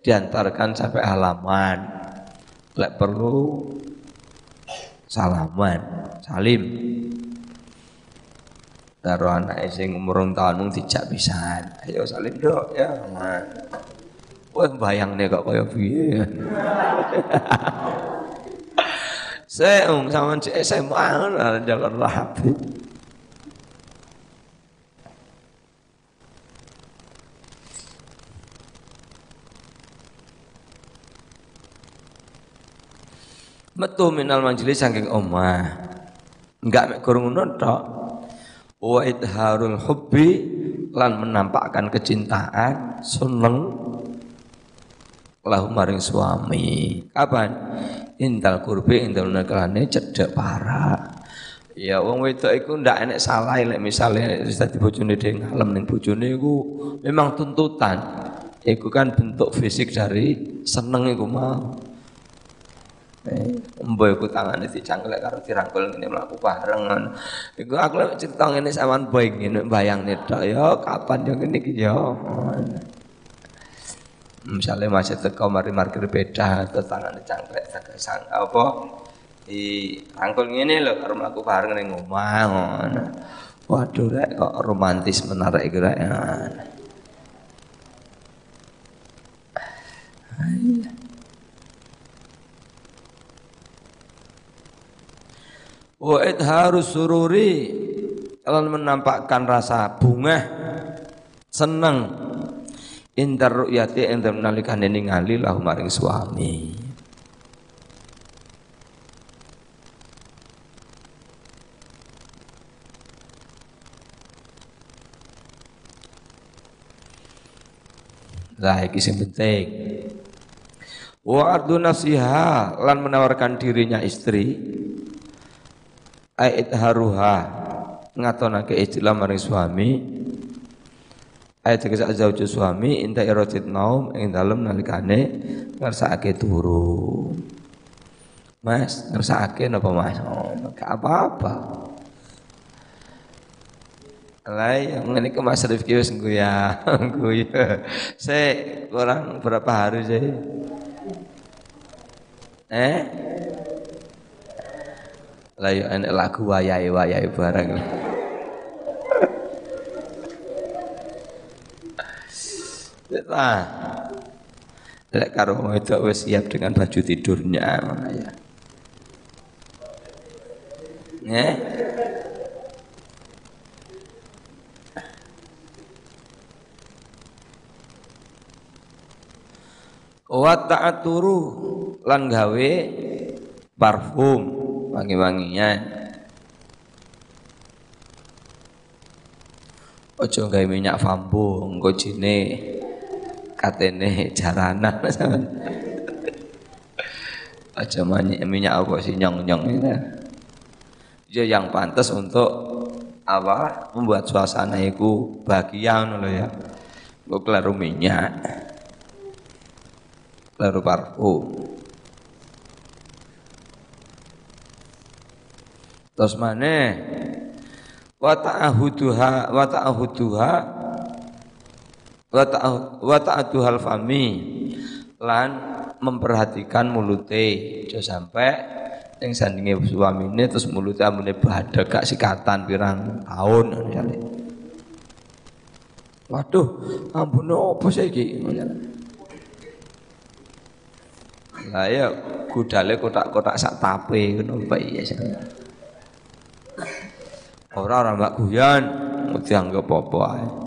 diantarkan sampai halaman. Lek perlu salaman salim. Karo anak sing umur tahun mung dijak ayo salim dok ya Wah nih kok kaya piye. Saya um sama SMA jalan rapi. metu minal majelis saking omah enggak mek kurung ngono tok wa idharul hubbi lan menampakkan kecintaan seneng lahu maring suami kapan indal kurbi indal nakalane cedek parah Ya wong wedok iku ndak enek salah lek misale wis dadi bojone dhewe ngalem ning bojone iku memang tuntutan. Iku kan bentuk fisik dari seneng iku mau. Mbok iku tangane dicangklek karo dirangkul ngene mlaku bareng. Iku aku lek cerita ngene sawan boy ngene bayangne tok ya kapan yo ngene iki yo. Misalnya masih teko mari markir beda tetangane cangklek sang apa di rangkul ngene lho karo mlaku bareng ning omah. Waduh rek kok romantis menarik iki rek. Wa harus sururi lan menampakkan rasa bunga seneng indar ru'yati ing nalikane ningali lahu maring suami. Lah iki sing penting. Wa ardu nasiha lan menawarkan dirinya istri Ait haruha ngatonake istilah maring suami ayat zauju suami inta irotit naum ing dalem nalikane ngersakake turu Mas ngersakake napa Mas oh, apa-apa Lah yang ini ke Mas Rifki ya, ya. Saya kurang berapa hari sih? Eh? Lah yo enek lagu wayahe-wayahe barang. Nah, lek karo itu wis siap dengan baju tidurnya mana ya. Ya. Wa ta'aturu lan gawe parfum wangi-wangian. Ojo gawe minyak fambu, engko jine katene jaranan. aja minyak apa sih nyong-nyong ini. Ya yang pantas untuk apa membuat suasana itu bahagia loh ya. Gue kelaru minyak, kelaru parfum. Terus mana? Wa ta'ahuduha wa ta'ahuduha wa ta'aduhal fami lan memperhatikan mulute aja sampai yang sandinge suamine terus mulute amune badhe gak sikatan pirang tahun Waduh, ampun opo saiki? Lah ya gudale kotak-kotak sak tape ngono bae ya. Ora ora mbak guyon, dianggap apa ae.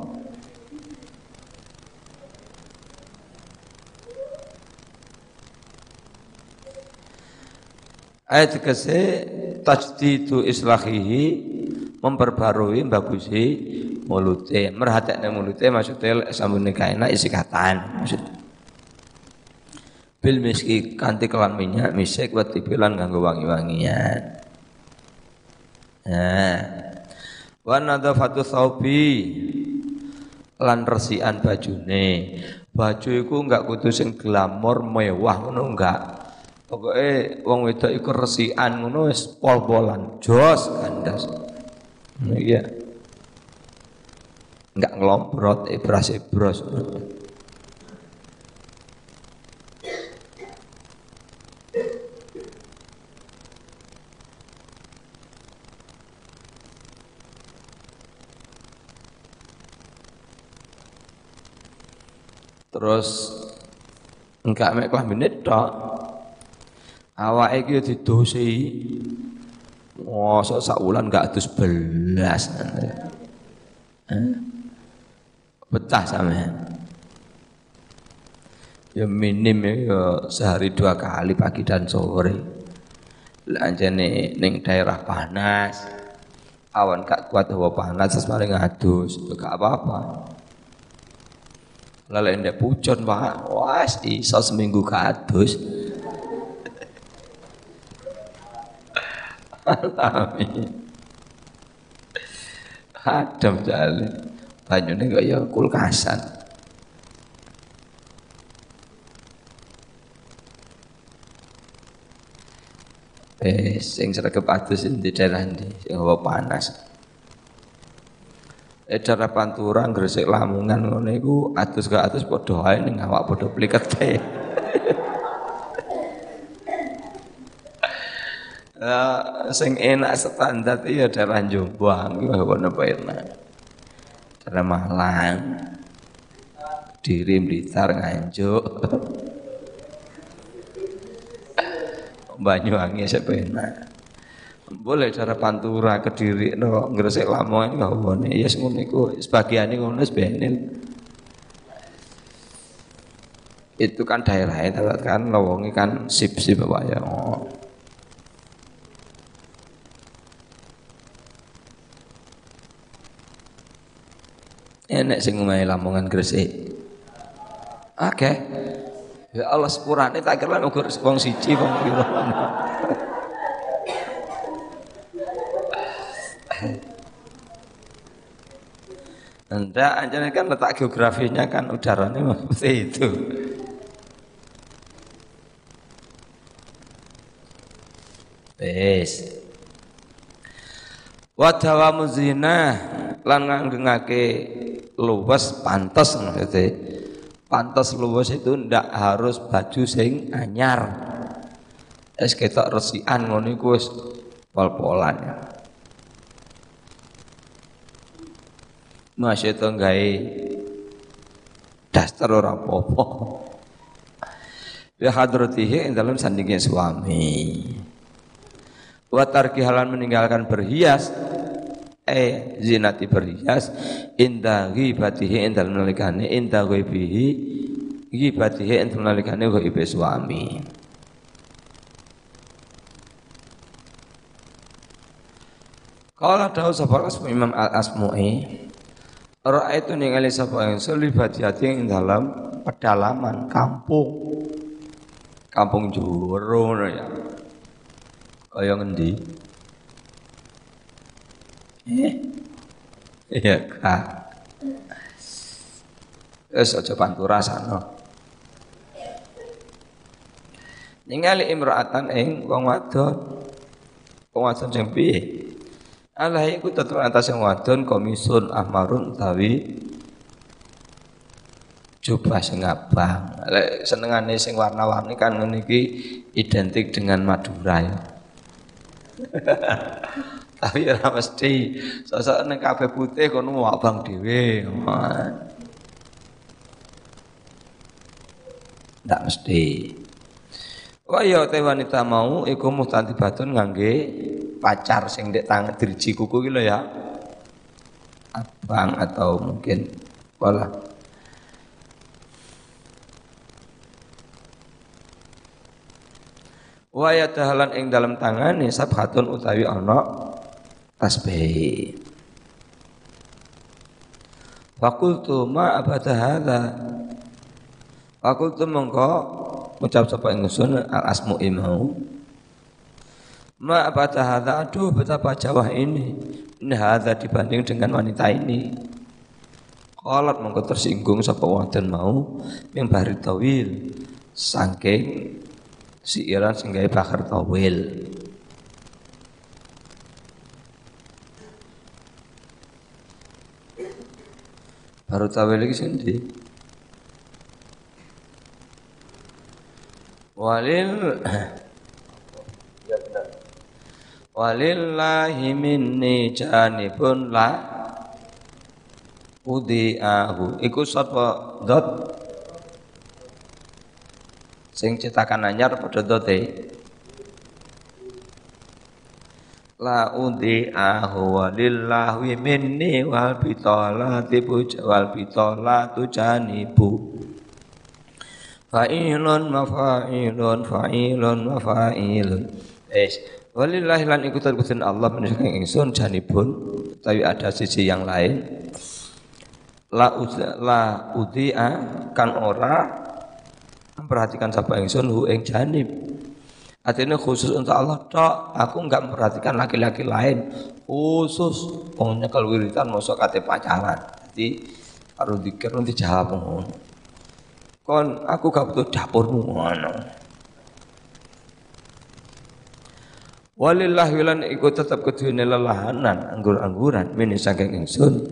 Ayat kese tajdidu islahihi memperbarui bagusi mulute. Merhatekne mulute maksudnya sambune kaena isi kataan maksud. Bil miski kanti kelan minyak misik wa tibilan nganggo wangi-wangian. Nah. Wa nadafatu thawbi lan resian bajune. Baju iku enggak kudu sing glamor mewah ngono enggak Pokoknya wong wedok iku resikan ngono wis pol-polan, jos kandas. Iya. Enggak ngelomprot ebras-ebras. Terus enggak mek menit tok awake iki didosi mosok sak wulan gak adus belas. Betah sampean. Ya minim ya sehari dua kali pagi dan sore. Lanjane ning daerah panas awan gak kuat hawa panas terus maling ngadus itu gak apa-apa. Lalu ndek pucon pak wah iso seminggu kadus Amin. Adam jale. Banyune kaya kulkasan. Eh, sing sregep adus di daerah ndi sing panas. Eh cara pantura gresik lamungan ngono iku adus gak adus padha ae ning awak padha plikete. Uh, sing enak standar iya daerah Jombang iku ono enak. Daerah Malang. Diri Blitar Nganjuk. Banyuwangi enak. Boleh cara Pantura Kediri no Gresik Lamongan ngawone ya ngono iku sebagian ngono sebenil. Itu kan daerahnya kan lowongi kan sip-sip Pak ya. Oh. Enek sing omahe Lamongan Gresik. Oke. Ya Allah sepurane tak kira ukur wong siji wong piro. Enggak, anjane kan letak geografinya kan udaranya seperti itu. Wes. Wa dawamu zina lan nganggengake luwes pantas maksudnya pantas luwes itu ndak harus baju sing anyar es ketok resian ngono iku wis pol-polan ya Masya itu gawe daster ora apa-apa. Ya hadratihi dalam sandingnya suami. Wa tarki halan meninggalkan berhias eh zinati berhias inda ghibatihi inda nalikane inda ghaibihi ghibatihi inda nalikane ghaibi suami Kalau ada sapa Imam Al-Asmu'i itu ningali sapa yang sulibat hati ing dalam pedalaman kampung kampung juru ya. Kaya ngendi? Iya, Kak. Wis aja pantura sana. Ningali imra'atan ing wong wadon. Wong wadon sing piye? Allah iku tetep atas yang wadon komisun ahmarun utawi coba sing abang. Lek senengane sing warna-warni kan ngene identik dengan Madura ya. Tapi ora mesti sosok ning kabeh putih kono abang dhewe. Ndak mesti. Kaya te wanita mau iku muhtadibatun ngangge pacar sing dek tangan diriji kuku gitu ya. Abang atau mungkin wala wa yatahalan ing dalam tangan sabhatun utawi ana tasbih. Fakultu ma abada hadza Fakultu mengko ngucap sapa ingsun al asmu imau Ma abada hadza aduh betapa jauh ini. Ini hadza dibanding dengan wanita ini. Qalat mengko tersinggung sapa wadon mau bahri tawil saking si Iran sehingga bakar tawil baru tawil lagi sendiri walil walillahi minni janibun la udi'ahu. Iku sapa dot? Sing cetakan anyar padha dote la undi ahu walillahi minni wal bitolati wal bitolatu janibu. Fa'ilun mafa'ilun fa'ilun mafa'ilun es walillahi lan iku terkusin Allah menisahkan ingsun janibun tapi ada sisi yang lain. La la udia kan ora memperhatikan sapa ingsun hu ing janib. Artinya khusus untuk Allah tok, aku enggak memperhatikan laki-laki lain. Khusus wong kalau wiritan mosok kate pacaran. Jadi karo dikir nanti jawab. Kon aku gak butuh dapurmu ngono. Walillah wilan iku tetap keduene lelahanan anggur-angguran mini saking ingsun.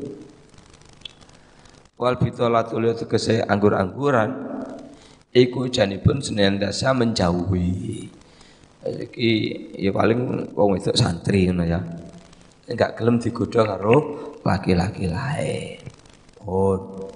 Wal bitolatul tegese anggur-angguran iku janipun senantiasa menjauhi. Iki ya paling wong itu santri ngono ya. Enggak gelem digodha karo laki-laki lain. Oh,